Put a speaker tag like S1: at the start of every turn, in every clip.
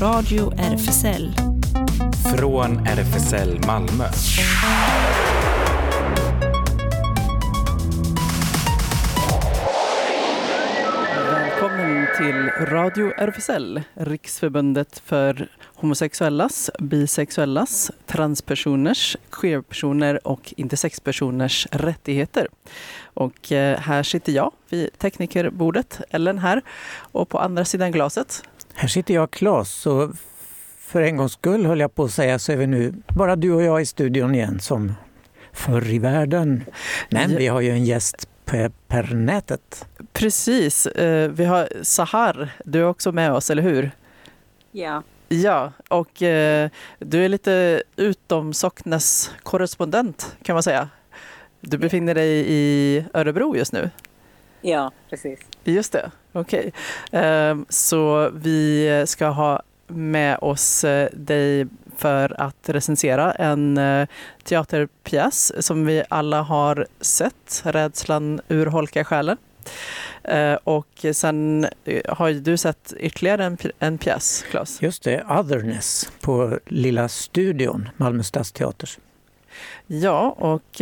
S1: Radio RFSL.
S2: Från RFSL Malmö.
S3: Välkommen till Radio RFSL, Riksförbundet för homosexuellas, bisexuellas, transpersoners, queerpersoner och intersexpersoners rättigheter. Och eh, här sitter jag vid teknikerbordet, Ellen här, och på andra sidan glaset.
S4: Här sitter jag, Claes, och för en gångs skull höll jag på att säga så är vi nu bara du och jag i studion igen som förr i världen. Men vi har ju en gäst per, per nätet.
S3: Precis, eh, vi har Sahar, du är också med oss, eller hur?
S5: Ja.
S3: Ja, och eh, du är lite utom Socknes korrespondent kan man säga. Du befinner dig i Örebro just nu.
S5: Ja, precis.
S3: Just det, okej. Okay. Så vi ska ha med oss eh, dig för att recensera en eh, teaterpjäs som vi alla har sett, Rädslan urholkar själen. Eh, och sen har du sett ytterligare en, en pjäs, Claes?
S4: Just det, Otherness på Lilla studion, Malmö stadsteaters.
S3: Ja, och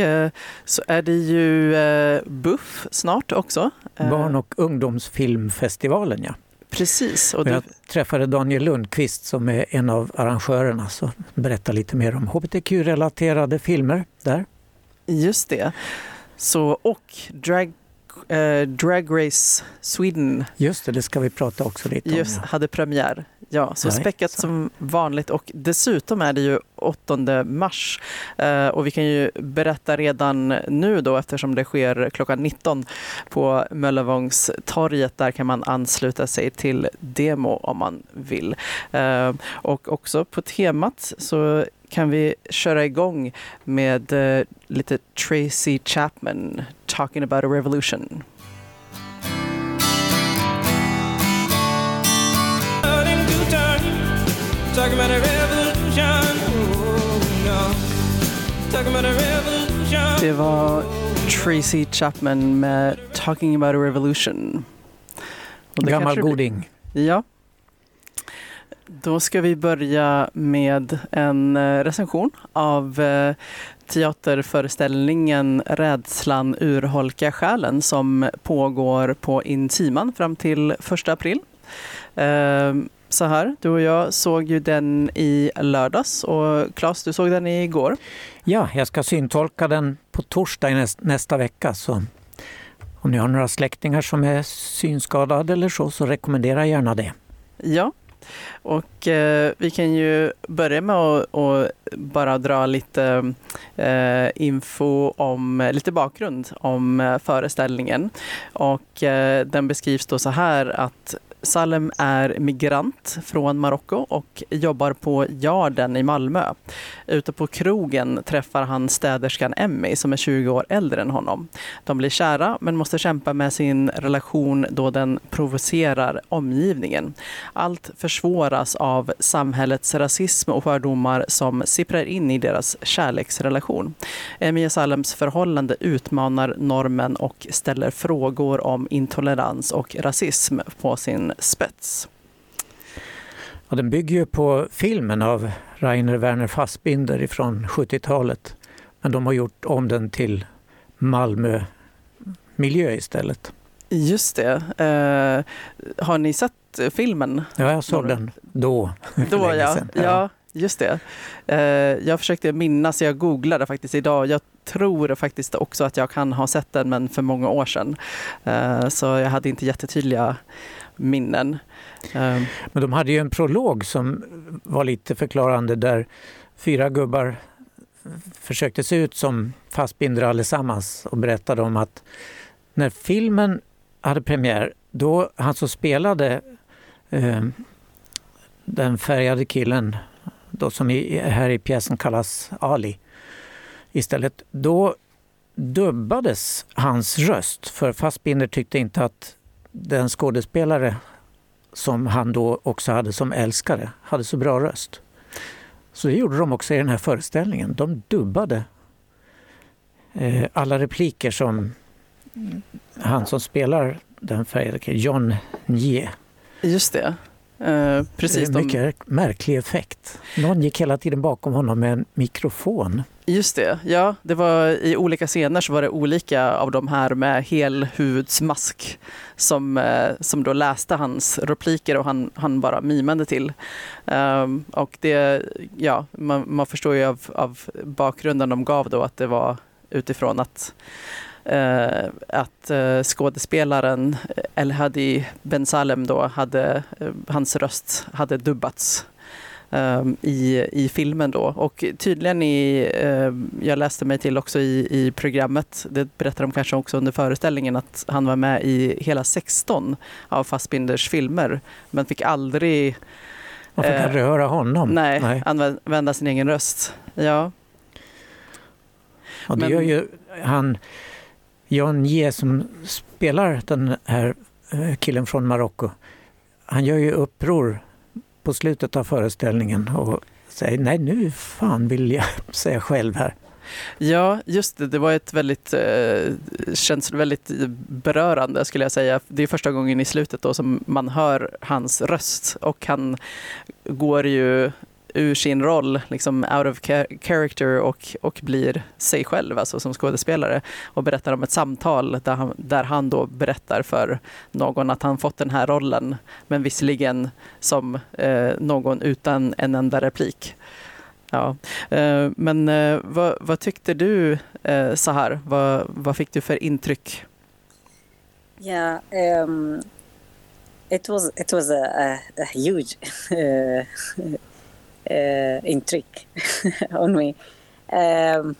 S3: så är det ju Buff snart också.
S4: Barn och ungdomsfilmfestivalen, ja.
S3: Precis.
S4: Och jag träffade Daniel Lundqvist som är en av arrangörerna som berättar lite mer om hbtq-relaterade filmer där.
S3: Just det. Så, och Drag, eh, Drag Race Sweden.
S4: Just det, det ska vi prata också lite
S3: om. Just,
S4: ja.
S3: hade premiär. Ja, så Nej, späckat så. som vanligt och dessutom är det ju 8 mars eh, och vi kan ju berätta redan nu då eftersom det sker klockan 19 på Möllevångstorget. Där kan man ansluta sig till demo om man vill. Eh, och också på temat så kan vi köra igång med eh, lite Tracy Chapman, Talking about a revolution. Talking about a revolution. Oh, no. Talking about a revolution. Det var Tracy Chapman med Talking about a revolution.
S4: Gammal goding.
S3: Ja. Då ska vi börja med en eh, recension av eh, teaterföreställningen Rädslan urholkar själen som pågår på Intiman fram till 1 april. Ehm, så här, du och jag såg ju den i lördags och Claes, du såg den igår.
S4: Ja, jag ska syntolka den på torsdag nästa vecka. Så om ni har några släktingar som är synskadade eller så, så rekommendera gärna det.
S3: Ja, och eh, vi kan ju börja med att och bara dra lite eh, info om, lite bakgrund om eh, föreställningen. Och eh, den beskrivs då så här att Salem är migrant från Marocko och jobbar på Jarden i Malmö. Ute på krogen träffar han städerskan Emmy som är 20 år äldre än honom. De blir kära men måste kämpa med sin relation då den provocerar omgivningen. Allt försvåras av samhällets rasism och fördomar som sipprar in i deras kärleksrelation. Emmy och Salems förhållande utmanar normen och ställer frågor om intolerans och rasism på sin spets.
S4: Ja, den bygger ju på filmen av Rainer Werner Fassbinder från 70-talet. Men de har gjort om den till Malmö miljö istället.
S3: Just det. Uh, har ni sett filmen?
S4: Ja, jag såg den då.
S3: Då ja. ja. Just det. Uh, jag försökte minnas, jag googlade faktiskt idag. Jag tror faktiskt också att jag kan ha sett den, men för många år sedan. Uh, så jag hade inte jättetydliga minnen.
S4: Ehm. Men de hade ju en prolog som var lite förklarande där fyra gubbar försökte se ut som fastbindare allesammans och berättade om att när filmen hade premiär, då han som spelade eh, den färgade killen, då som i, här i pjäsen kallas Ali, istället, då dubbades hans röst för Fassbinder tyckte inte att den skådespelare som han då också hade som älskare hade så bra röst. Så det gjorde de också i den här föreställningen. De dubbade eh, alla repliker som han som spelar den färgade John Nye.
S3: Just det. Eh,
S4: precis, det är en mycket de... märklig effekt. Någon gick hela tiden bakom honom med en mikrofon.
S3: Just det, ja. Det var, I olika scener så var det olika av de här med helhudsmask som, eh, som då läste hans repliker och han, han bara mimade till. Um, och det, ja, man, man förstår ju av, av bakgrunden de gav då att det var utifrån att Uh, att uh, skådespelaren El Hadi Ben Salem då hade, uh, hans röst hade dubbats i, i filmen då. Och tydligen i, jag läste mig till också i, i programmet, det berättar de kanske också under föreställningen, att han var med i hela 16 av Fassbinders filmer, men fick aldrig
S4: man fick aldrig höra honom?
S3: Nej, nej, använda sin egen röst. Ja.
S4: Och det men, gör ju han Jan J som spelar den här eh, killen från Marocko, han gör ju uppror på slutet av föreställningen och säger nej nu fan vill jag säga själv här.
S3: Ja, just det. Det var ett väldigt, eh, känns väldigt berörande skulle jag säga. Det är första gången i slutet då som man hör hans röst och han går ju ur sin roll, liksom out of character och, och blir sig själv alltså som skådespelare och berättar om ett samtal där han, där han då berättar för någon att han fått den här rollen men visserligen som eh, någon utan en enda replik. Ja. Eh, men eh, vad, vad, tyckte du eh, så här? Vad, vad fick du för intryck?
S5: Ja, yeah, um, it was it was a, a, a huge uh, trick on me. Um,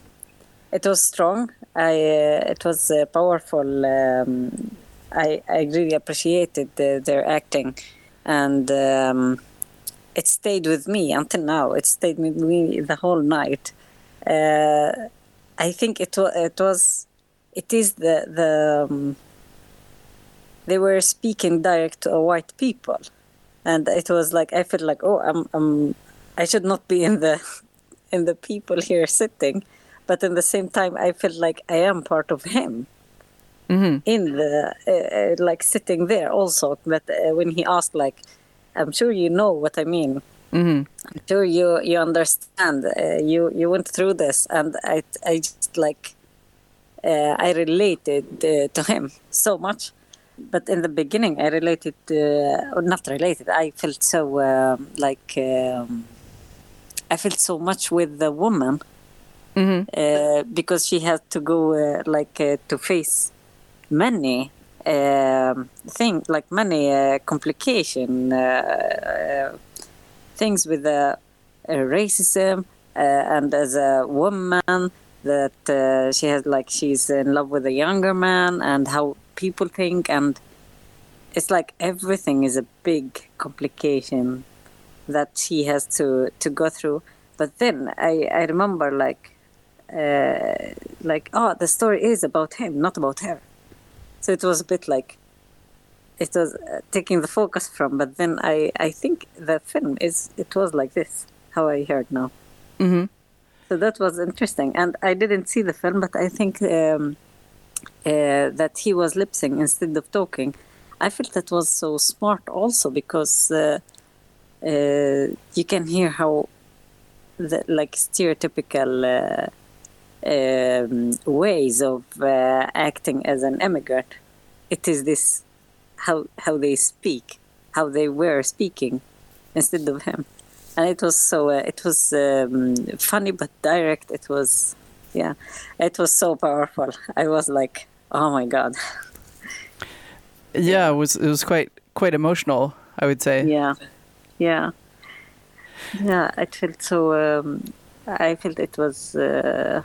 S5: it was strong. I uh, it was uh, powerful. Um, I I really appreciated the, their acting, and um, it stayed with me until now. It stayed with me the whole night. Uh, I think it was it was it is the the um, they were speaking direct to white people and it was like I felt like oh I'm I'm I should not be in the in the people here sitting, but in the same time, I feel like I am part of him. Mm-hmm. In the uh, uh, like sitting there also, but uh, when he asked, like, I'm sure you know what I mean. Mm-hmm. I'm sure you you understand. Uh, you you went through this, and I I just like uh, I related uh, to him so much but in the beginning i related uh, or not related i felt so uh, like um, I felt so much with the woman mm-hmm. uh, because she had to go uh, like uh, to face many um, things, like many uh, complication uh, uh, things with racism, and as a woman that she has like she's in love with a younger man, and how people think, and it's like everything is a big complication that she has to to go through. But then I I remember like uh, like oh the story is about him, not about her. So it was a bit like it was uh, taking the focus from. But then I I think the film is it was like this. How I heard now. Mm-hmm. So that was interesting, and I didn't see the film, but I think um, uh, that he was lip instead of talking. I felt that was so smart also because uh, uh, you can hear how the like stereotypical uh, um, ways of uh, acting as an immigrant. It is this how how they speak, how they were speaking instead of him, and it was so uh, it was um, funny but direct. It was yeah, it was so powerful. I was like, oh my god.
S3: Yeah, it was it was quite quite emotional. I would say.
S5: Yeah yeah yeah i felt so um, i felt it was uh,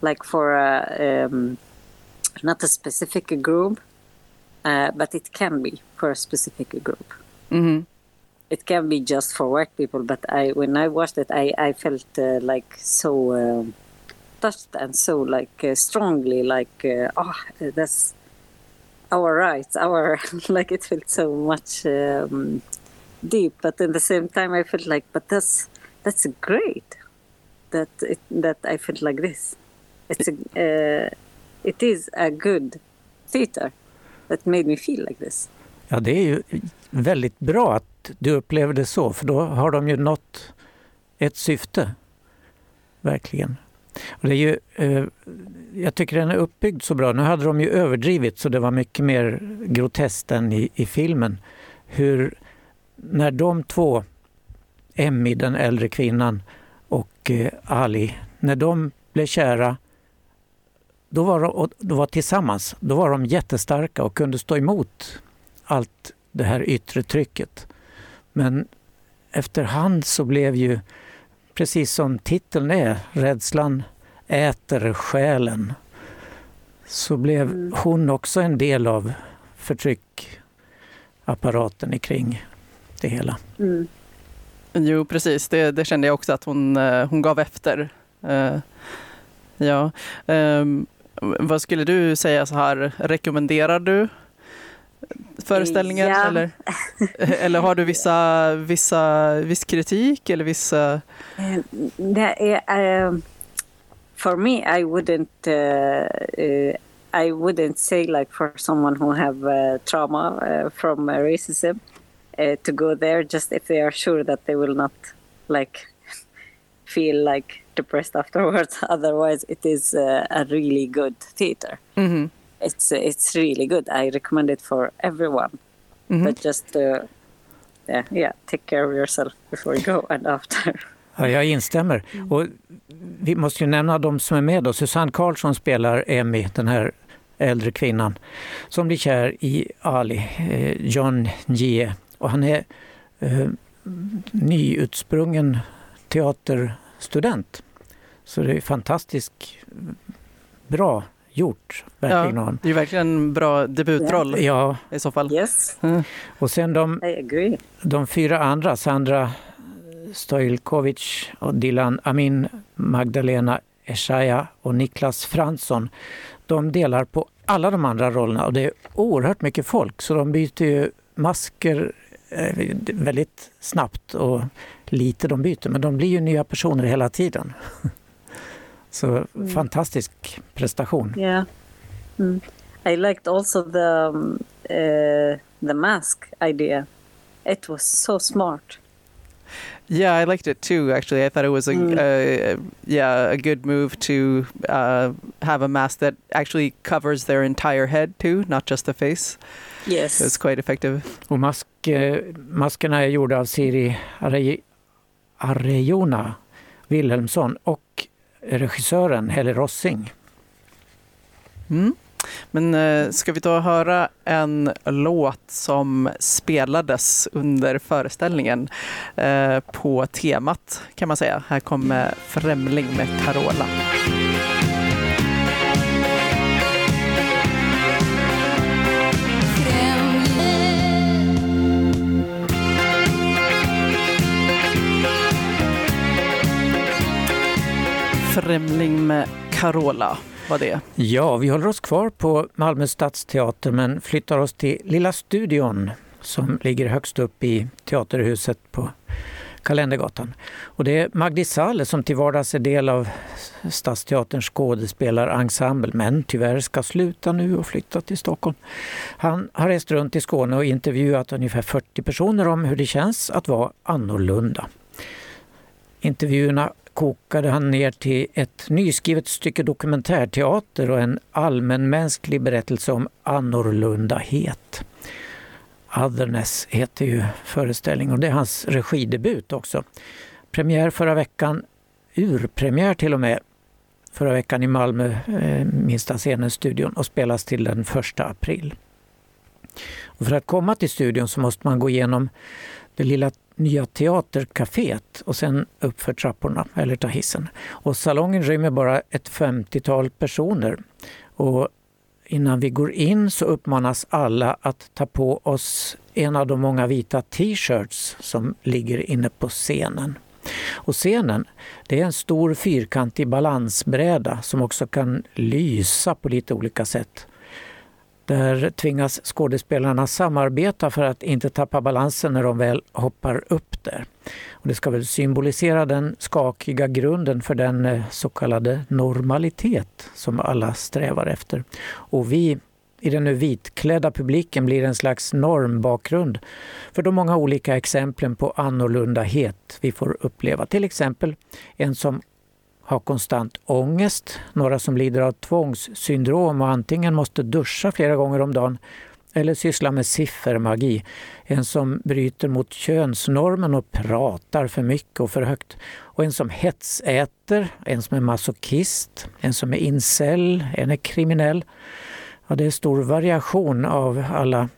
S5: like for a, um, not a specific group uh, but it can be for a specific group mm-hmm. it can be just for white people but i when i watched it i, I felt uh, like so um, touched and so like uh, strongly like uh, oh that's our rights our like it felt so much um, deep, but at the same time, I felt like, but that's that's great that it, that I felt like this. It's a, uh, it is a good theater that made me feel like this.
S4: Ja, det är ju väldigt bra att du upplever det så, för då har de ju nått ett syfte. Verkligen. Och det är ju, eh, jag tycker den är uppbyggd så bra. Nu hade de ju överdrivit så det var mycket mer groteskt än i, i filmen. Hur, när de två, Emmy, den äldre kvinnan, och eh, Ali, när de blev kära, då var de då var tillsammans, då var de jättestarka och kunde stå emot allt det här yttre trycket. Men efterhand så blev ju, precis som titeln är, rädslan äter själen, så blev mm. hon också en del av förtryckapparaten kring det hela. Mm.
S3: Jo, precis. Det, det, kände jag också att hon, eh, hon gav efter. Uh, ja. Um, vad skulle du säga så här, rekommenderar du föreställningen? Ja. Eller, eller har du vissa, vissa, viss kritik eller vissa...
S5: Det är, uh, for me I wouldn't uh, uh, I wouldn't say like for someone who have uh, trauma uh, from racism uh, to go there just if they are sure that they will not like feel like depressed afterwards. Otherwise, it is uh, a really good theater. Mm-hmm. It's it's really good. I recommend it for everyone. Mm-hmm. But just uh, yeah, yeah, take care of yourself before you go and after.
S4: Ja, jag instämmer. Mm. Och vi måste ju nämna de som är med. Då. Susanne Karlsson spelar Emmy, den här äldre kvinnan som blir kär i Ali, eh, John Jie. Och han är eh, nyutsprungen teaterstudent. Så det är fantastiskt bra gjort. Verkligen.
S3: Ja, det är verkligen en bra debutroll ja. i så fall.
S5: Yes.
S4: Mm. Och sen de, de fyra andra, Sandra Stojkovic och Dilan Amin, Magdalena Eshaya och Niklas Fransson, de delar på alla de andra rollerna och det är oerhört mycket folk så de byter ju masker väldigt snabbt och lite de byter, men de blir ju nya personer hela tiden. Så mm. fantastisk prestation.
S5: Yeah. Mm. I liked also the um, uh, the mask idea. It was so smart.
S3: Yeah, I liked it too. Actually, I thought it was a mm. uh, yeah a good move to uh, have a mask that actually covers their entire head too, not just the face.
S5: Yes,
S3: it was quite effective.
S4: Och mask, maskerna är gjorda av Siri Arejona Wilhelmsson och regissören Helle Rossing.
S3: Mm. Men eh, ska vi då höra en låt som spelades under föreställningen eh, på temat kan man säga. Här kommer Främling med Carola. Främling med Carola var det.
S4: Ja, vi håller oss kvar på Malmö stadsteater men flyttar oss till Lilla studion som ligger högst upp i Teaterhuset på Kalendergatan. Och det är Magdi Saleh som till vardags är del av Stadsteaterns skådespelarensemble men tyvärr ska sluta nu och flytta till Stockholm. Han har rest runt i Skåne och intervjuat ungefär 40 personer om hur det känns att vara annorlunda. Intervjuerna kokade han ner till ett nyskrivet stycke dokumentärteater och en allmänmänsklig berättelse om annorlundahet. Otherness heter ju föreställningen och det är hans regidebut också. Premiär förra veckan, urpremiär till och med, förra veckan i Malmö, eh, minsta scenen-studion och spelas till den 1 april. Och för att komma till studion så måste man gå igenom det lilla nya teatercaféet och sen upp för trapporna eller ta hissen. Och salongen rymmer bara ett 50-tal personer. Och innan vi går in så uppmanas alla att ta på oss en av de många vita t-shirts som ligger inne på scenen. Och scenen det är en stor fyrkantig balansbräda som också kan lysa på lite olika sätt. Där tvingas skådespelarna samarbeta för att inte tappa balansen när de väl hoppar upp där. Och det ska väl symbolisera den skakiga grunden för den eh, så kallade normalitet som alla strävar efter. Och vi i den nu vitklädda publiken blir en slags normbakgrund för de många olika exemplen på annorlundahet vi får uppleva. Till exempel en som har konstant ångest, några som lider av tvångssyndrom och antingen måste duscha flera gånger om dagen eller syssla med siffermagi. En som bryter mot könsnormen och pratar för mycket och för högt. Och en som hetsäter, en som är masochist, en som är incel, en är kriminell. Ja, det är stor variation av alla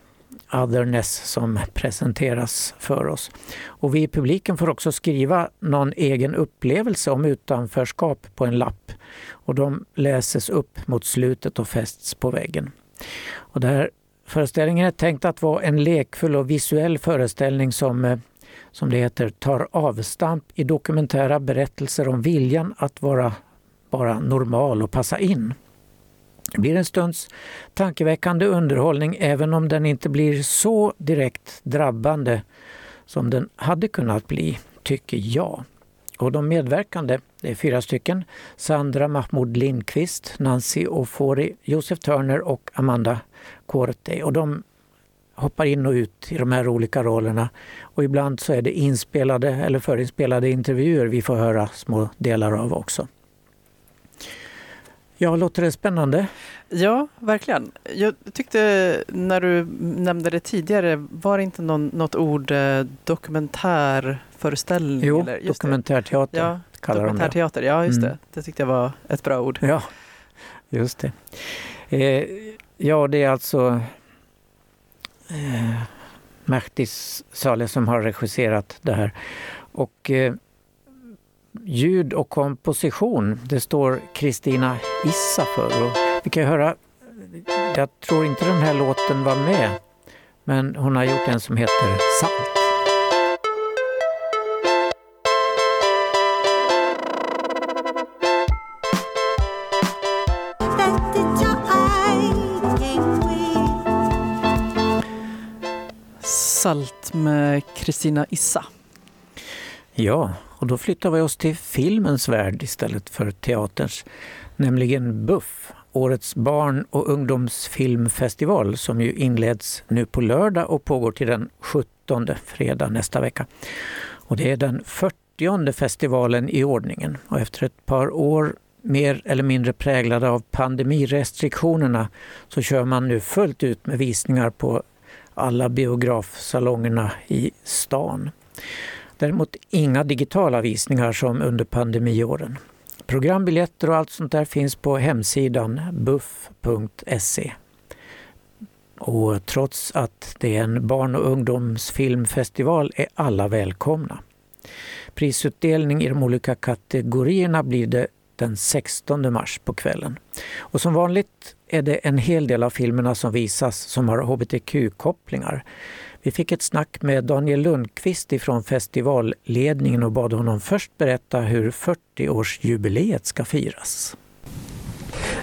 S4: otherness som presenteras för oss. Och vi i publiken får också skriva någon egen upplevelse om utanförskap på en lapp. Och de läses upp mot slutet och fästs på väggen. Och det här Föreställningen är tänkt att vara en lekfull och visuell föreställning som, eh, som det heter, tar avstamp i dokumentära berättelser om viljan att vara bara normal och passa in. Det blir en stunds tankeväckande underhållning även om den inte blir så direkt drabbande som den hade kunnat bli, tycker jag. Och de medverkande, det är fyra stycken, Sandra Mahmoud Lindqvist, Nancy Ofori, Josef Turner och Amanda Korte. Och de hoppar in och ut i de här olika rollerna. Och ibland så är det inspelade eller förinspelade intervjuer vi får höra små delar av också. Ja, låter det spännande?
S3: Ja, verkligen. Jag tyckte när du nämnde det tidigare, var det inte någon, något ord eh, dokumentärföreställning?
S4: Jo,
S3: eller? Just
S4: dokumentärteater
S3: ja,
S4: kallar
S3: dokumentärteater. De det. Ja, just mm. det. Det tyckte jag var ett bra ord.
S4: Ja, just det. Eh, ja, det är alltså eh, Mehtis Saleh som har regisserat det här. Och eh, ljud och komposition, det står Kristina Issa för. Vi kan höra, jag tror inte den här låten var med, men hon har gjort en som heter Salt.
S3: Salt med Kristina Issa.
S4: Ja, och då flyttar vi oss till filmens värld istället för teaterns. Nämligen BUFF, årets barn och ungdomsfilmfestival som ju inleds nu på lördag och pågår till den 17 fredag nästa vecka. Och det är den 40 festivalen i ordningen och efter ett par år mer eller mindre präglade av pandemirestriktionerna så kör man nu fullt ut med visningar på alla biografsalongerna i stan. Däremot inga digitala visningar som under pandemiåren. Programbiljetter och allt sånt där finns på hemsidan buff.se. Och trots att det är en barn och ungdomsfilmfestival är alla välkomna. Prisutdelning i de olika kategorierna blir det den 16 mars på kvällen. Och som vanligt är det en hel del av filmerna som visas som har hbtq-kopplingar. Vi fick ett snack med Daniel Lundqvist ifrån festivalledningen och bad honom först berätta hur 40-årsjubileet ska firas.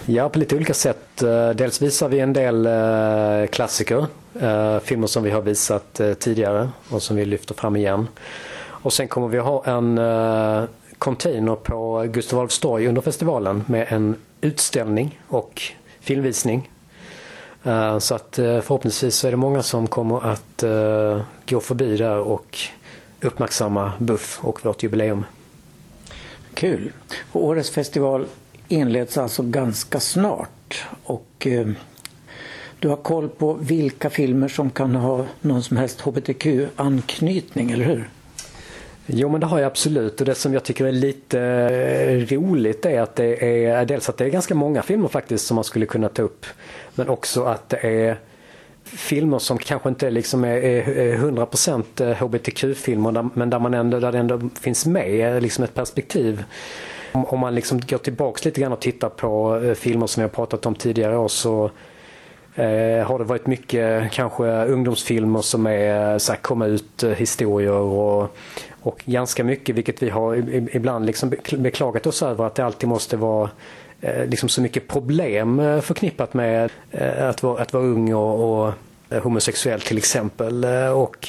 S1: Ja, på lite olika sätt. Eh, dels visar vi en del eh, klassiker, eh, filmer som vi har visat tidigare och som vi lyfter fram igen. Och sen kommer vi ha en container på Gustav Adolfs torg under festivalen med en utställning och filmvisning Eh, så att eh, förhoppningsvis så är det många som kommer att eh, gå förbi där och uppmärksamma Buff och vårt jubileum.
S4: Kul! Och årets festival inleds alltså ganska snart och du har koll på vilka filmer som kan ha någon som helst hbtq-anknytning, eller hur?
S1: Jo men det har jag absolut och det som jag tycker är lite eh, roligt är att det är eh, dels att det är ganska många filmer faktiskt som man skulle kunna ta upp. Men också att det är filmer som kanske inte liksom är, är 100% hbtq-filmer eh, men där, man ändå, där det ändå finns med liksom ett perspektiv. Om, om man liksom går tillbaks lite grann och tittar på filmer som vi har pratat om tidigare år så eh, har det varit mycket kanske ungdomsfilmer som är så här, komma ut historier och, och ganska mycket vilket vi har ibland liksom beklagat oss över att det alltid måste vara eh, liksom så mycket problem eh, förknippat med eh, att vara, att vara ung och, och homosexuell till exempel. Och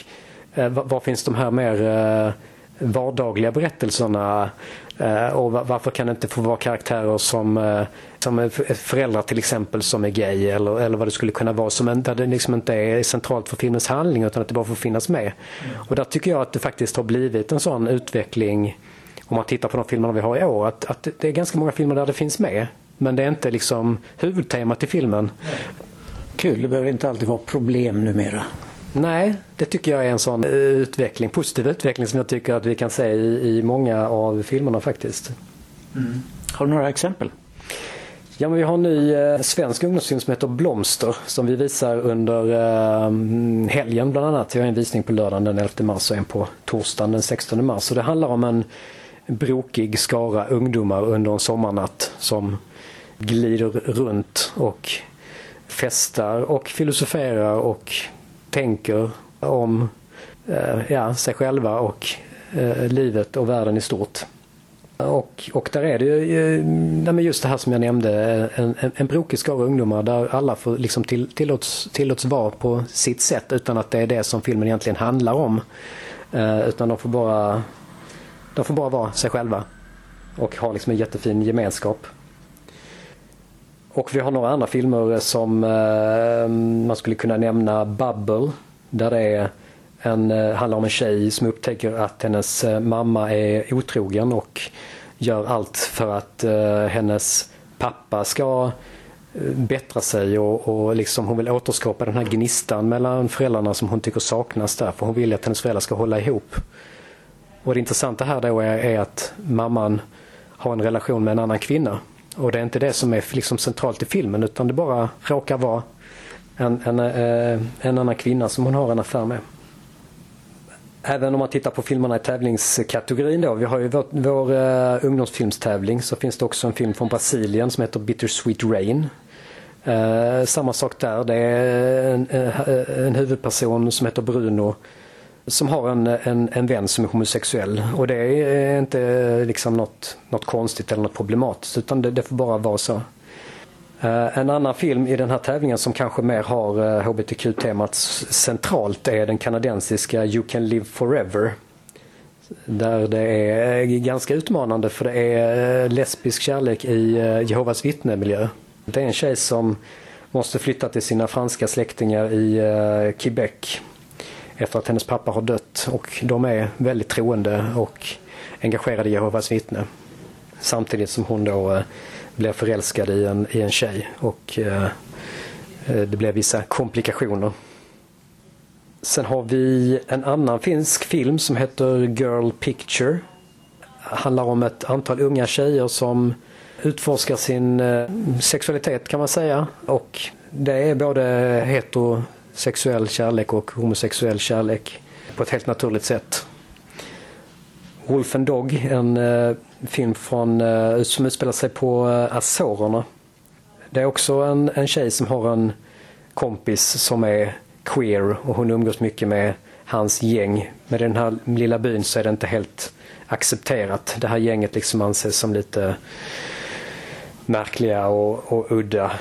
S1: var, finns de här mer vardagliga berättelserna och varför kan det inte få vara karaktärer som, som föräldrar till exempel som är gay eller, eller vad det skulle kunna vara som där det liksom inte är centralt för filmens handling utan att det bara får finnas med. Mm. Och där tycker jag att det faktiskt har blivit en sån utveckling om man tittar på de filmerna vi har i år att, att det är ganska många filmer där det finns med. Men det är inte liksom huvudtemat i filmen.
S4: Kul, det behöver inte alltid vara problem numera.
S1: Nej, det tycker jag är en sån utveckling, positiv utveckling som jag tycker att vi kan se i, i många av filmerna faktiskt.
S4: Mm. Har du några exempel?
S1: Ja, men vi har en ny eh, svensk ungdomsfilm som heter Blomster som vi visar under eh, helgen bland annat. Vi har en visning på lördagen den 11 mars och en på torsdagen den 16 mars. Och det handlar om en brokig skara ungdomar under en sommarnatt som glider runt och festar och filosoferar och tänker om eh, ja, sig själva och eh, livet och världen i stort. Och, och där är det ju just det här som jag nämnde, en, en, en brokig skara ungdomar där alla får liksom till, tillåts, tillåts vara på sitt sätt utan att det är det som filmen egentligen handlar om. Eh, utan de får bara de får bara vara sig själva och ha liksom en jättefin gemenskap. Och vi har några andra filmer som eh, man skulle kunna nämna Bubble där det är en, eh, handlar om en tjej som upptäcker att hennes eh, mamma är otrogen och gör allt för att eh, hennes pappa ska eh, bättra sig och, och liksom hon vill återskapa den här gnistan mellan föräldrarna som hon tycker saknas där för hon vill att hennes föräldrar ska hålla ihop. Och det intressanta här då är, är, att mamman har en relation med en annan kvinna. Och det är inte det som är liksom centralt i filmen utan det bara råkar vara en, en, en annan kvinna som hon har en affär med. Även om man tittar på filmerna i tävlingskategorin då. Vi har ju vår, vår uh, ungdomsfilmstävling så finns det också en film från Brasilien som heter Bittersweet Rain. Uh, samma sak där. Det är en, eh, en huvudperson som heter Bruno som har en, en, en vän som är homosexuell. Och det är inte liksom något, något konstigt eller något problematiskt utan det, det får bara vara så. Eh, en annan film i den här tävlingen som kanske mer har eh, hbtq-temat centralt är den kanadensiska You can live forever. Där det är eh, ganska utmanande för det är lesbisk kärlek i Jehovas vittnemiljö. Det är en tjej som måste flytta till sina franska släktingar i Quebec efter att hennes pappa har dött och de är väldigt troende och engagerade i Jehovas vittne. Samtidigt som hon då blev förälskad i en, i en tjej och eh, eh, det blev vissa komplikationer. Sen har vi en annan finsk film som heter Girl Picture. Handlar om ett antal unga tjejer som utforskar sin eh, sexualitet kan man säga. Och det är både heterosexuell kärlek och homosexuell kärlek på ett helt naturligt sätt. Wolf and Dog, en eh, film från, eh, som utspelar sig på eh, Azorerna. Det är också en, en tjej som har en kompis som är queer och hon umgås mycket med hans gäng. Men i den här lilla byn så är det inte helt accepterat. Det här gänget liksom anses som lite märkliga och, och udda.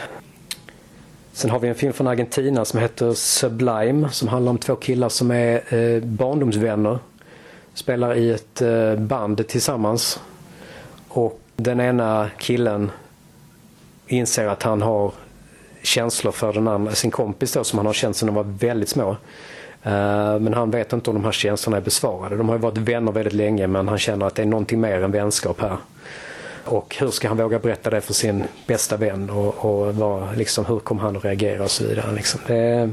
S1: Sen har vi en film från Argentina som heter Sublime som handlar om två killar som är eh, barndomsvänner. Spelar i ett eh, band tillsammans. Och den ena killen inser att han har känslor för den andra, sin kompis då, som han har känt sedan de var väldigt små. Uh, men han vet inte om de här känslorna är besvarade. De har ju varit vänner väldigt länge men han känner att det är någonting mer än vänskap här. Och hur ska han våga berätta det för sin bästa vän och, och vad, liksom, hur kommer han att reagera och så vidare. Liksom. Det är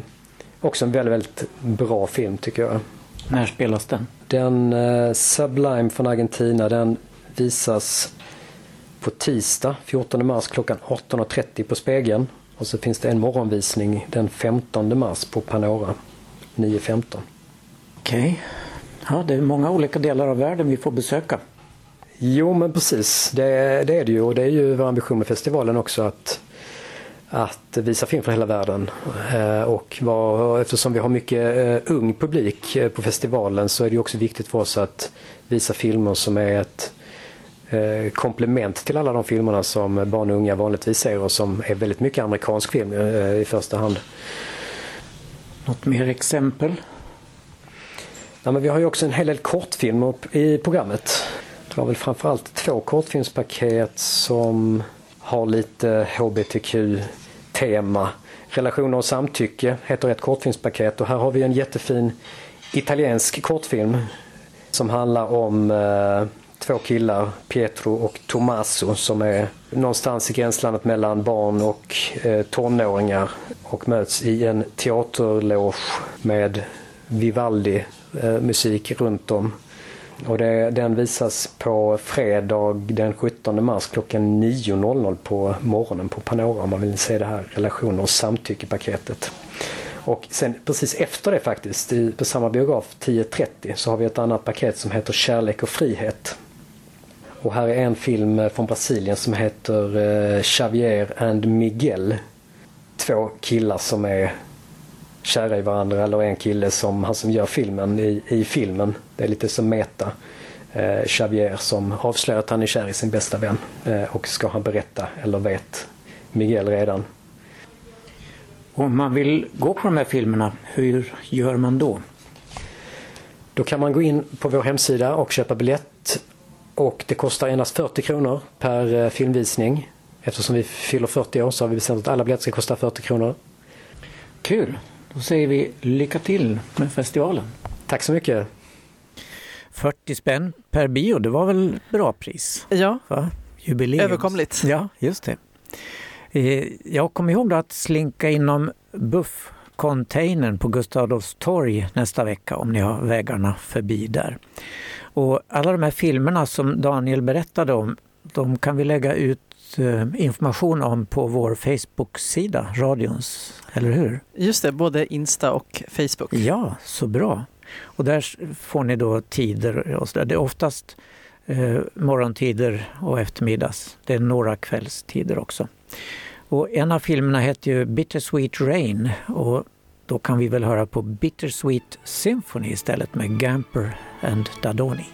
S1: också en väldigt, väldigt bra film tycker jag.
S4: När spelas den?
S1: Den uh, Sublime från Argentina den visas på tisdag 14 mars klockan 18.30 på Spegeln. Och så finns det en morgonvisning den 15 mars på Panora 9.15. Okej.
S4: Okay. Ja, det är många olika delar av världen vi får besöka.
S1: Jo men precis, det, det, är det ju och det är ju vår ambition med festivalen också att, att visa film från hela världen. Eh, och var, eftersom vi har mycket eh, ung publik eh, på festivalen så är det också viktigt för oss att visa filmer som är ett eh, komplement till alla de filmerna som barn och unga vanligtvis ser och som är väldigt mycket amerikansk film eh, i första hand.
S4: Något mer exempel?
S1: Ja, men vi har ju också en hel del kortfilmer i programmet. Det var väl framförallt två kortfilmspaket som har lite hbtq-tema. Relationer och samtycke heter ett kortfilmspaket och här har vi en jättefin italiensk kortfilm som handlar om eh, två killar, Pietro och Tommaso, som är någonstans i gränslandet mellan barn och eh, tonåringar och möts i en teaterloge med Vivaldi eh, musik runt om. Och det, den visas på fredag den 17 mars klockan 9.00 på morgonen på Panora om man vill se det här relationer och samtyckepaketet. Och sen precis efter det faktiskt, på samma biograf 10.30 så har vi ett annat paket som heter Kärlek och frihet. Och här är en film från Brasilien som heter eh, Xavier and Miguel. Två killar som är kära i varandra eller en kille som han som gör filmen i, i filmen. Det är lite som meta. Eh, Xavier som avslöjar att han är kär i sin bästa vän eh, och ska han berätta eller vet Miguel redan.
S4: Om man vill gå på de här filmerna, hur gör man då?
S1: Då kan man gå in på vår hemsida och köpa biljett och det kostar endast 40 kronor per eh, filmvisning. Eftersom vi fyller 40 år så har vi bestämt att alla biljetter ska kosta 40 kronor.
S4: Kul! Då säger vi lycka till med festivalen.
S1: Tack så mycket!
S4: 40 spänn per bio, det var väl bra pris?
S3: Ja,
S4: Va? Jubileum.
S3: överkomligt.
S4: Ja, just det. Eh, Jag kommer ihåg då att slinka inom buff-containern på Gustav Adolfs torg nästa vecka om ni har vägarna förbi där. Och alla de här filmerna som Daniel berättade om, de kan vi lägga ut eh, information om på vår Facebook-sida, radions, eller hur?
S3: Just det, både Insta och Facebook.
S4: Ja, så bra. Och där får ni då tider och så där. Det är oftast eh, morgontider och eftermiddags. Det är några kvällstider också. Och en av filmerna heter ju Bittersweet Rain och då kan vi väl höra på Bittersweet Symphony istället med Gamper and Dadoni.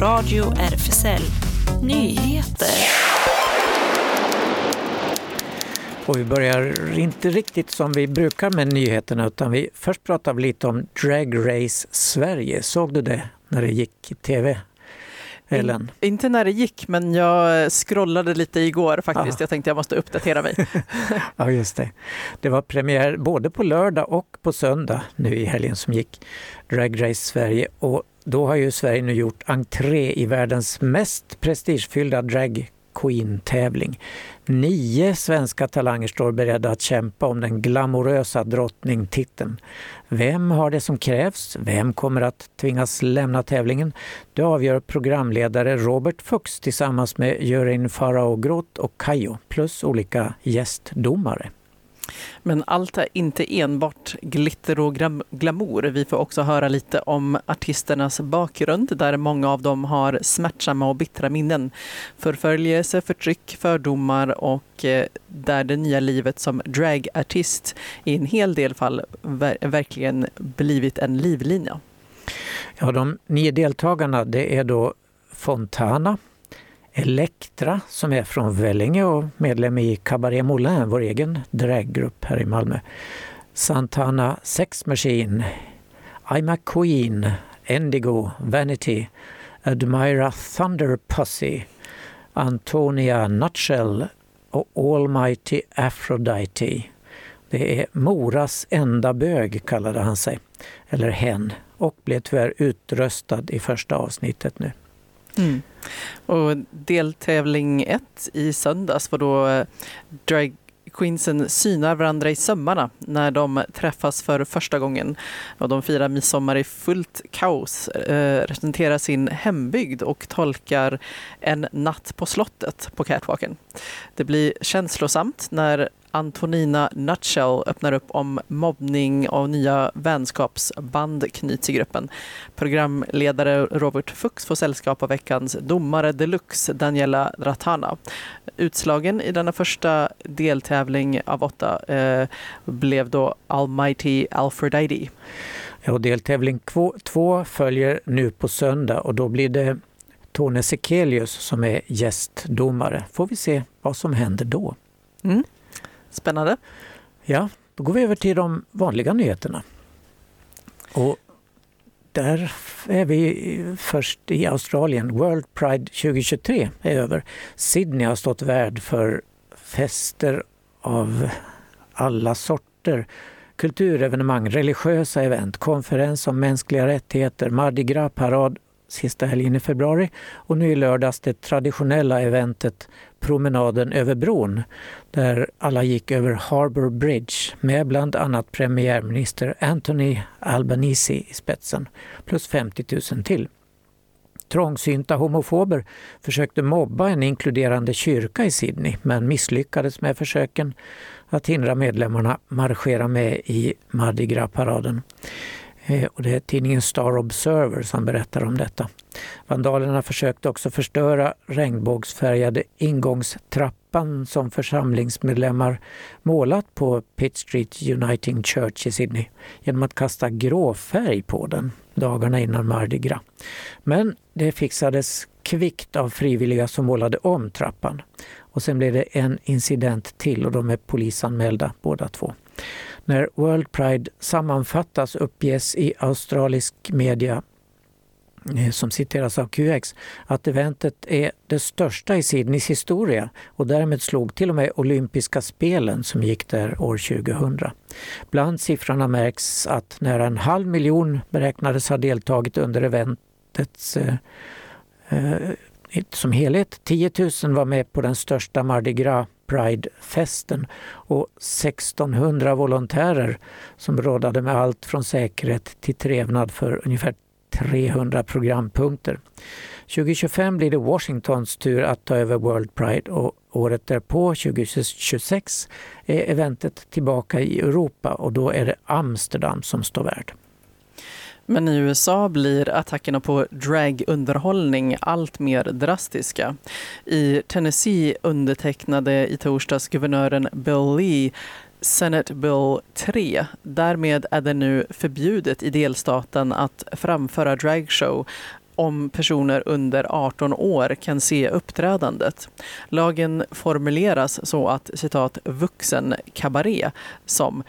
S6: Radio RFSL Nyheter.
S4: Och vi börjar inte riktigt som vi brukar med nyheterna utan vi först pratar vi lite om Drag Race Sverige. Såg du det när det gick i TV? Ellen?
S3: Inte när det gick, men jag scrollade lite igår faktiskt.
S4: Ja.
S3: Jag tänkte jag måste uppdatera mig.
S4: Ja, just det. Det var premiär både på lördag och på söndag nu i helgen som gick. Drag Race Sverige. Och då har ju Sverige nu gjort entré i världens mest prestigefyllda drag Queen-tävling. Nio svenska talanger står beredda att kämpa om den glamorösa drottningtiteln. Vem har det som krävs? Vem kommer att tvingas lämna tävlingen? Det avgör programledare Robert Fuchs tillsammans med juryn Farao Groth och Kayo plus olika gästdomare.
S3: Men allt är inte enbart glitter och glamour. Vi får också höra lite om artisternas bakgrund där många av dem har smärtsamma och bittra minnen. Förföljelse, förtryck, fördomar och eh, där det nya livet som dragartist i en hel del fall ver- verkligen blivit en livlina.
S4: Ja, de nio deltagarna det är då Fontana, Elektra som är från Vellinge och medlem i Cabaret Moulin, vår egen draggrupp här i Malmö. Santana Sex Machine, I'm a Queen, Endigo, Vanity, Admira Thunder Pussy, Antonia Nutshell och Almighty Aphrodite. Det är Moras enda bög kallade han sig, eller hen, och blev tyvärr utröstad i första avsnittet nu.
S3: Mm. Och deltävling ett i söndags var då eh, drag queensen synar varandra i sömmarna när de träffas för första gången. Och de firar midsommar i fullt kaos, eh, representerar sin hembygd och tolkar En natt på slottet på catwalken. Det blir känslosamt när Antonina Nutshell öppnar upp om mobbning och nya vänskapsband knyts i gruppen. Programledare Robert Fuchs får sällskap av veckans domare deluxe Daniela Ratana. Utslagen i denna första deltävling av åtta eh, blev då Almighty.
S4: Ja, och deltävling två, två följer nu på söndag och då blir det Tone Sekelius som är gästdomare. Får vi se vad som händer då.
S3: Mm. Spännande.
S4: Ja, då går vi över till de vanliga nyheterna. Och där är vi först i Australien. World Pride 2023 är över. Sydney har stått värd för fester av alla sorter. Kulturevenemang, religiösa event, konferens om mänskliga rättigheter, Mardi Gras-parad sista helgen i februari och nu i lördags det traditionella eventet Promenaden över bron där alla gick över Harbour Bridge med bland annat premiärminister Anthony Albanese i spetsen plus 50 000 till. Trångsynta homofober försökte mobba en inkluderande kyrka i Sydney men misslyckades med försöken att hindra medlemmarna marschera med i Mardi Gras-paraden. Eh, och det är tidningen Star Observer som berättar om detta. Vandalerna försökte också förstöra regnbågsfärgade ingångstrappan som församlingsmedlemmar målat på Pitt Street Uniting Church i Sydney genom att kasta gråfärg på den dagarna innan Mardi Gras. Men det fixades kvickt av frivilliga som målade om trappan. Och sen blev det en incident till och de är polisanmälda båda två. När World Pride sammanfattas uppges i australisk media eh, som citeras av QX, att eventet är det största i Sydneys historia och därmed slog till och med olympiska spelen som gick där år 2000. Bland siffrorna märks att nära en halv miljon beräknades ha deltagit under eventets eh, eh som helhet. 10 000 var med på den största Mardi Gras Pride-festen och 1600 volontärer som rådade med allt från säkerhet till trevnad för ungefär 300 programpunkter. 2025 blir det Washingtons tur att ta över World Pride och året därpå, 2026, är eventet tillbaka i Europa och då är det Amsterdam som står värd.
S3: Men i USA blir attackerna på dragunderhållning allt mer drastiska. I Tennessee undertecknade i torsdags guvernören Bill Lee Senate Bill 3. Därmed är det nu förbjudet i delstaten att framföra dragshow om personer under 18 år kan se uppträdandet. Lagen formuleras så att citat vuxen kabaré som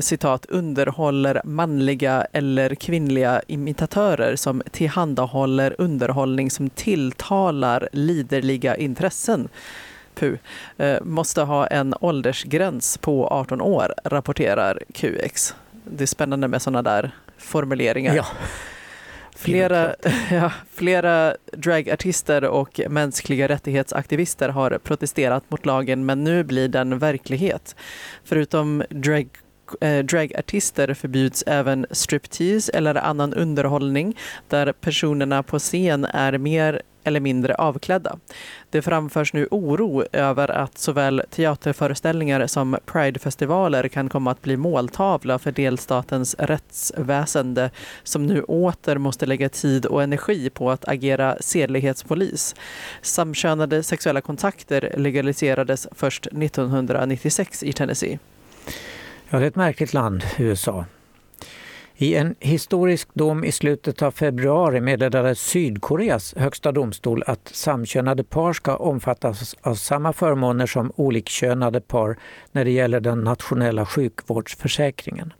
S3: citat, underhåller manliga eller kvinnliga imitatörer som tillhandahåller underhållning som tilltalar liderliga intressen. Puh, eh, måste ha en åldersgräns på 18 år, rapporterar QX. Det är spännande med sådana där formuleringar. Ja. Flera, ja, flera dragartister och mänskliga rättighetsaktivister har protesterat mot lagen men nu blir den verklighet. Förutom drag eh, dragartister förbjuds även striptease eller annan underhållning där personerna på scen är mer eller mindre avklädda. Det framförs nu oro över att såväl teaterföreställningar som Pridefestivaler kan komma att bli måltavla för delstatens rättsväsende som nu åter måste lägga tid och energi på att agera sedlighetspolis. Samkönade sexuella kontakter legaliserades först 1996 i Tennessee.
S4: Ja, det är ett märkligt land, USA. I en historisk dom i slutet av februari meddelade Sydkoreas högsta domstol att samkönade par ska omfattas av samma förmåner som olikkönade par när det gäller den nationella sjukvårdsförsäkringen.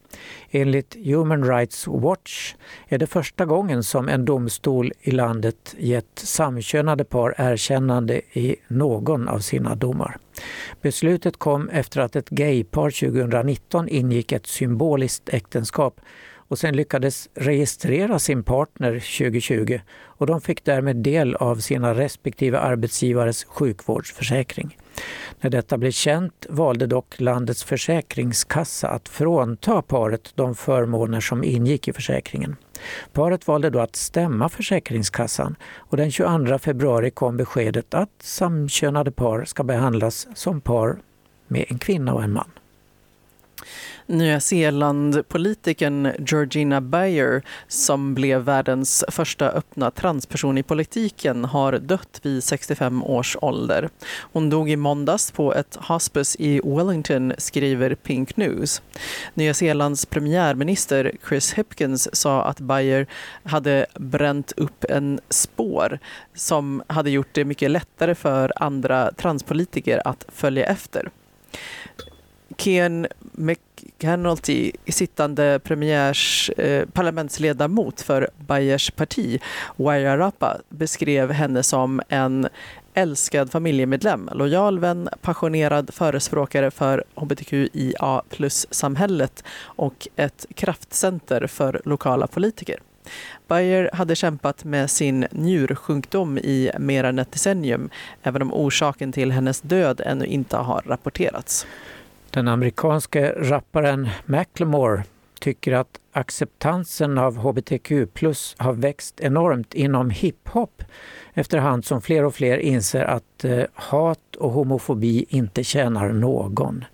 S4: Enligt Human Rights Watch är det första gången som en domstol i landet gett samkönade par erkännande i någon av sina domar. Beslutet kom efter att ett gaypar 2019 ingick ett symboliskt äktenskap och sen lyckades registrera sin partner 2020 och de fick därmed del av sina respektive arbetsgivares sjukvårdsförsäkring. När detta blev känt valde dock landets försäkringskassa att frånta paret de förmåner som ingick i försäkringen. Paret valde då att stämma Försäkringskassan och den 22 februari kom beskedet att samkönade par ska behandlas som par med en kvinna och en man.
S3: Nya Zeeland-politikern Georgina Bayer som blev världens första öppna transperson i politiken har dött vid 65 års ålder. Hon dog i måndags på ett hospice i Wellington, skriver Pink News. Nya Zeelands premiärminister Chris Hipkins sa att Bayer hade bränt upp en spår som hade gjort det mycket lättare för andra transpolitiker att följa efter. Ken McCanulty, sittande premiärs eh, parlamentsledamot för Bayers parti, Wairarapa, beskrev henne som en älskad familjemedlem, lojal vän, passionerad förespråkare för hbtqia plus-samhället och ett kraftcenter för lokala politiker. Bayer hade kämpat med sin njursjukdom i mer än ett decennium, även om orsaken till hennes död ännu inte har rapporterats.
S4: Den amerikanske rapparen Macklemore tycker att acceptansen av hbtq plus har växt enormt inom hiphop efterhand som fler och fler inser att eh, hat och homofobi inte tjänar någon.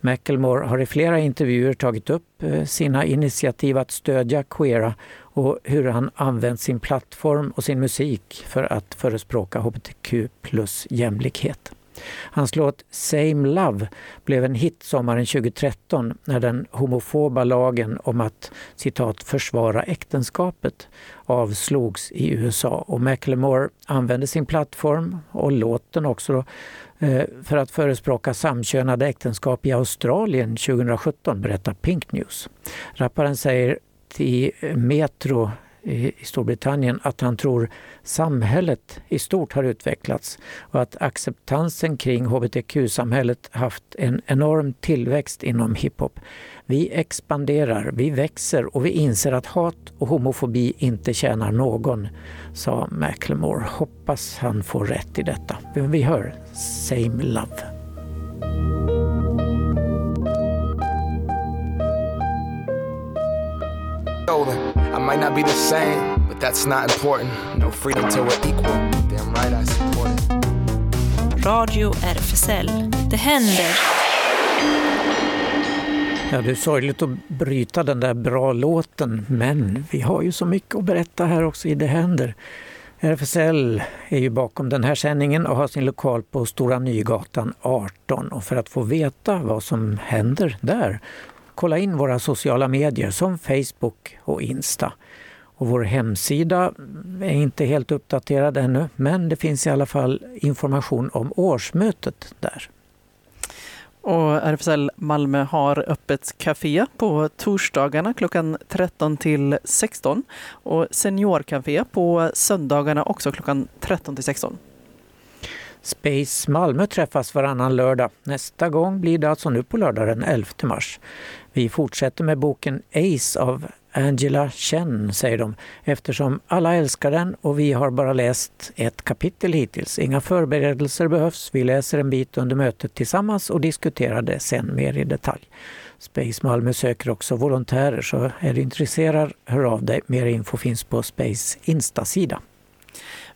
S4: Macklemore har i flera intervjuer tagit upp eh, sina initiativ att stödja queera och hur han använt sin plattform och sin musik för att förespråka hbtq plus jämlikhet. Hans låt Same Love blev en hit sommaren 2013 när den homofoba lagen om att citat försvara äktenskapet avslogs i USA och Macklemore använde sin plattform och låten också då, för att förespråka samkönade äktenskap i Australien 2017, berättar Pink News. Rapparen säger till Metro i Storbritannien att han tror samhället i stort har utvecklats och att acceptansen kring hbtq-samhället haft en enorm tillväxt inom hiphop. Vi expanderar, vi växer och vi inser att hat och homofobi inte tjänar någon, sa Macklemore. Hoppas han får rätt i detta. Vi hör Same Love. I might not be the same, but that's not important. No freedom till we're equal. Damn right I support it.
S6: Radio RFSL. Det händer.
S4: Ja, det är sorgligt att bryta den där bra låten, men vi har ju så mycket att berätta här också i Det händer. RFSL är ju bakom den här sändningen och har sin lokal på Stora Nygatan 18. Och för att få veta vad som händer där kolla in våra sociala medier som Facebook och Insta. Och vår hemsida är inte helt uppdaterad ännu men det finns i alla fall information om årsmötet där.
S3: Och RFSL Malmö har öppet café på torsdagarna klockan 13 till 16 och seniorkafé på söndagarna också klockan 13 till 16.
S4: Space Malmö träffas varannan lördag. Nästa gång blir det alltså nu på lördag den 11 mars. Vi fortsätter med boken Ace av Angela Chen, säger de, eftersom alla älskar den och vi har bara läst ett kapitel hittills. Inga förberedelser behövs. Vi läser en bit under mötet tillsammans och diskuterar det sen mer i detalj. Space Malmö söker också volontärer, så är du intresserad, hör av dig. Mer info finns på Space Instasida.
S3: sida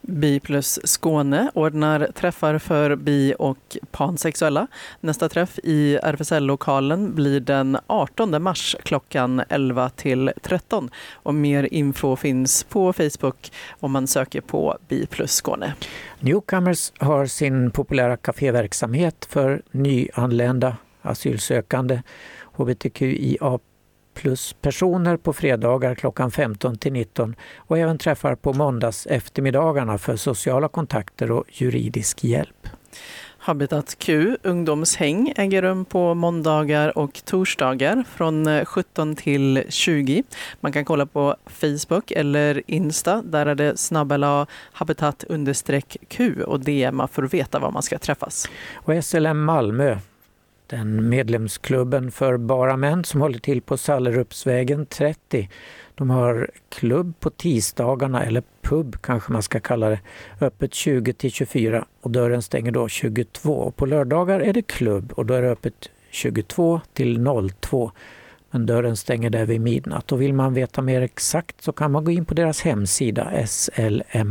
S3: Bi plus Skåne ordnar träffar för bi och pansexuella. Nästa träff i RFSL-lokalen blir den 18 mars klockan 11 till 13. Och mer info finns på Facebook om man söker på Bi plus Skåne.
S4: Newcomers har sin populära kaféverksamhet för nyanlända asylsökande hbtqia plus personer på fredagar klockan 15 till 19 och även träffar på måndags eftermiddagarna för sociala kontakter och juridisk hjälp.
S3: Habitat Q ungdomshäng äger rum på måndagar och torsdagar från 17 till 20. Man kan kolla på Facebook eller Insta. Där är det snabbela habitat Q och DMa för att veta var man ska träffas.
S4: Och SLM Malmö den medlemsklubben för bara män som håller till på Sallerupsvägen 30. De har klubb på tisdagarna, eller pub kanske man ska kalla det, öppet 20 till 24 och dörren stänger då 22. Och på lördagar är det klubb och då är det öppet 22 till 02. Men dörren stänger där vid midnatt. Och vill man veta mer exakt så kan man gå in på deras hemsida slmmalmo.se.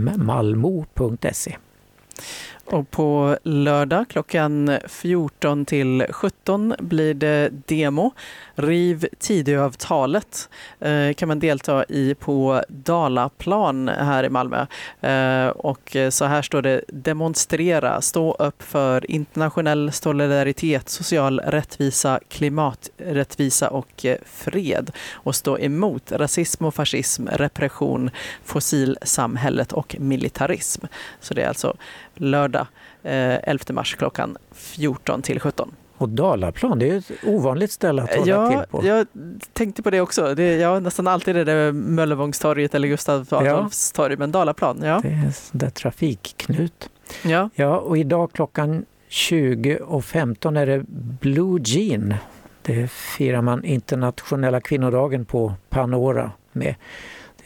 S3: Och på lördag klockan 14 till 17 blir det demo. Riv Tidöavtalet eh, kan man delta i på Dalaplan här i Malmö. Eh, och så här står det demonstrera, stå upp för internationell solidaritet, social rättvisa, klimaträttvisa och eh, fred och stå emot rasism och fascism, repression, fossilsamhället och militarism. Så det är alltså lördag eh, 11 mars klockan 14 till 17.
S4: Och Dalaplan, det är ett ovanligt ställe att hålla
S3: Ja,
S4: till på.
S3: jag tänkte på det också. Det, ja, nästan alltid är det Möllevångstorget eller Gustav Adolfs torg, men Dalaplan, ja.
S4: Det är där trafikknut.
S3: ja.
S4: Ja, och idag klockan 20.15 är det Blue Jean. Det firar man internationella kvinnodagen på Panora med.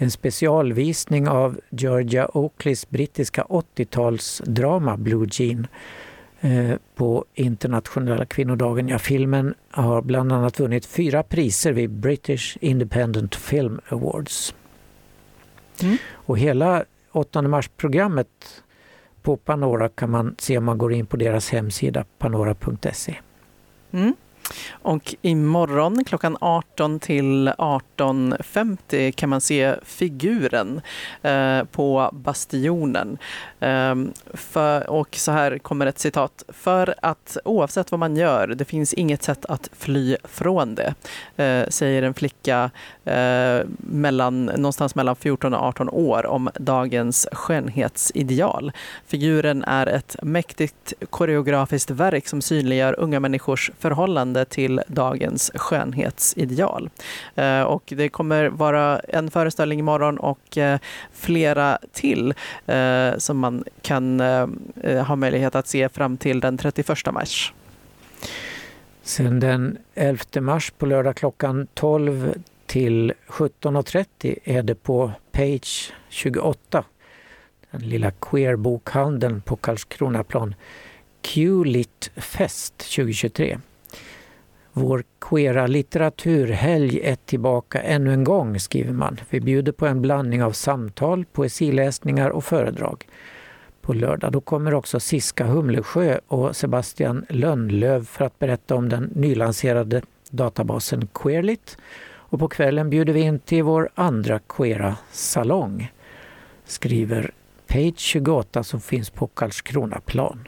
S4: En specialvisning av Georgia Oakleys brittiska 80-talsdrama Blue Jean eh, på internationella kvinnodagen. Ja, filmen har bland annat vunnit fyra priser vid British Independent Film Awards.
S3: Mm.
S4: Och hela 8 mars-programmet på Panora kan man se om man går in på deras hemsida panora.se.
S3: Mm. Och imorgon klockan 18 till 18.50 kan man se figuren eh, på Bastionen. Eh, för, och så här kommer ett citat. För att oavsett vad man gör, det finns inget sätt att fly från det, eh, säger en flicka eh, mellan, någonstans mellan 14 och 18 år om dagens skönhetsideal. Figuren är ett mäktigt koreografiskt verk som synliggör unga människors förhållande till dagens skönhetsideal. Eh, och det kommer vara en föreställning imorgon och eh, flera till eh, som man kan ha möjlighet att se fram till den 31 mars.
S4: Sen den 11 mars på lördag klockan 12 till 17.30 är det på Page 28, den lilla queerbokhandeln på Karlskronaplan, Q-lit Fest 2023. Vår queera litteraturhelg är tillbaka ännu en gång, skriver man. Vi bjuder på en blandning av samtal, poesiläsningar och föredrag. På lördag då kommer också Siska Humlesjö och Sebastian Lönnlöv för att berätta om den nylanserade databasen Queerlit. Och på kvällen bjuder vi in till vår andra queera salong, skriver Page 28 som finns på Karlskronaplan.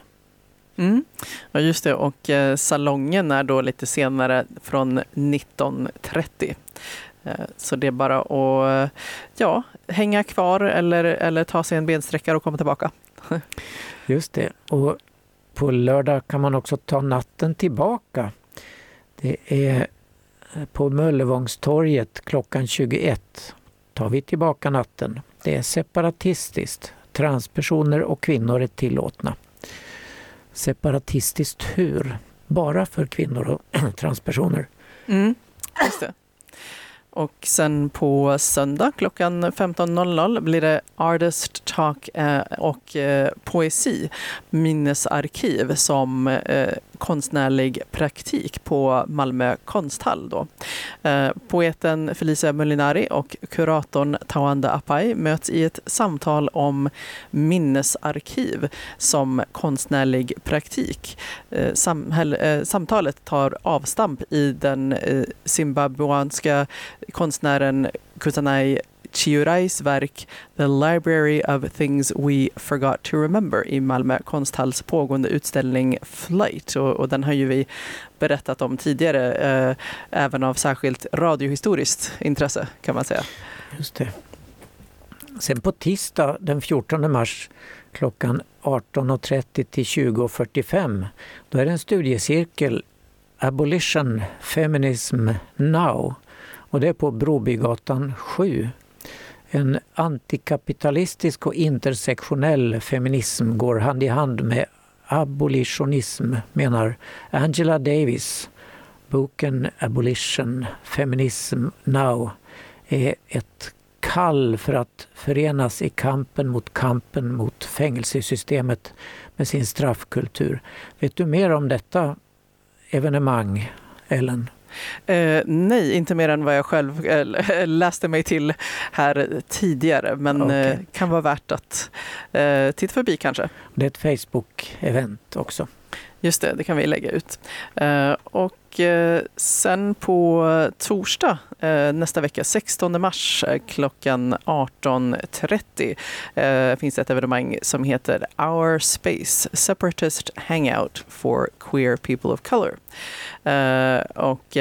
S3: Mm. Ja, just det. Och eh, salongen är då lite senare från 19.30. Eh, så det är bara att eh, ja, hänga kvar eller, eller ta sig en bensträckare och komma tillbaka.
S4: Just det. Och på lördag kan man också ta natten tillbaka. Det är eh, på Möllevångstorget klockan 21 tar vi tillbaka natten. Det är separatistiskt. Transpersoner och kvinnor är tillåtna. Separatistiskt hur? Bara för kvinnor och transpersoner.
S3: Mm, just det. Och sen på söndag klockan 15.00 blir det Artist Talk eh, och eh, poesi, minnesarkiv som eh, konstnärlig praktik på Malmö konsthall. Då. Eh, poeten Felicia Molinari och kuratorn Tawanda Apai möts i ett samtal om minnesarkiv som konstnärlig praktik. Eh, eh, samtalet tar avstamp i den zimbabwanska konstnären Kusanai Chiurais verk The Library of Things We Forgot to Remember i Malmö konsthalls pågående utställning Flight. Och, och den har ju vi berättat om tidigare, eh, även av särskilt radiohistoriskt intresse kan man säga.
S4: Just det. Sen på tisdag den 14 mars klockan 18.30 till 20.45 då är det en studiecirkel Abolition Feminism Now och det är på Brobygatan 7. En antikapitalistisk och intersektionell feminism går hand i hand med abolitionism, menar Angela Davis. Boken Abolition Feminism Now är ett kall för att förenas i kampen mot kampen mot fängelsesystemet med sin straffkultur. Vet du mer om detta evenemang, Ellen?
S3: Eh, nej, inte mer än vad jag själv eh, läste mig till här tidigare, men eh, kan vara värt att titta förbi kanske.
S4: Det är ett Facebook-event också.
S3: Just det, det kan vi lägga ut. Eh, och eh, sen på torsdag eh, nästa vecka, 16 mars klockan 18.30 finns ett evenemang som heter Our Space Separatist Hangout for Queer People of Color. Och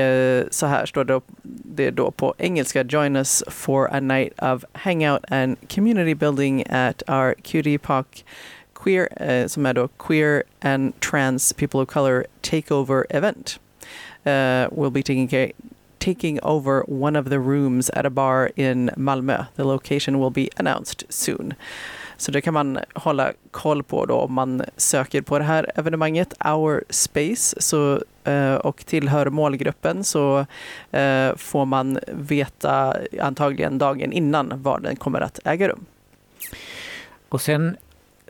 S3: så här står det, det är då på engelska Join us for a night of hangout and community building at our cutie park queer, eh, som är då Queer and Trans People of Color Takeover Event. Eh, uh, will be taking care taking over one of the rooms at a bar in Malmö. The location will be announced soon. Så det kan man hålla koll på då om man söker på det här evenemanget, Our Space, så, eh, och tillhör målgruppen så eh, får man veta antagligen dagen innan var den kommer att äga rum.
S4: Och sen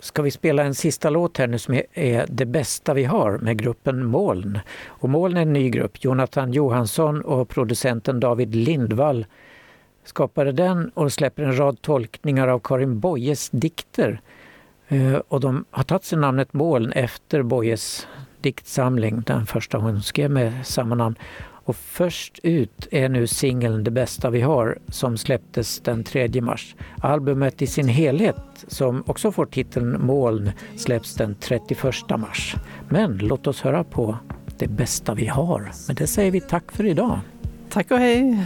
S4: ska vi spela en sista låt här nu som är- Det bästa vi har med gruppen Moln. Och Moln är en ny grupp. Jonathan Johansson och producenten David Lindvall skapade den och släpper en rad tolkningar av Karin Boyes dikter. Eh, och de har tagit sig namnet Moln efter Boyes diktsamling, den första hon skrev med samma namn. Och först ut är nu singeln Det bästa vi har som släpptes den 3 mars. Albumet i sin helhet, som också får titeln Moln, släpps den 31 mars. Men låt oss höra på Det bästa vi har. Men det säger vi tack för idag.
S3: Tack och hej!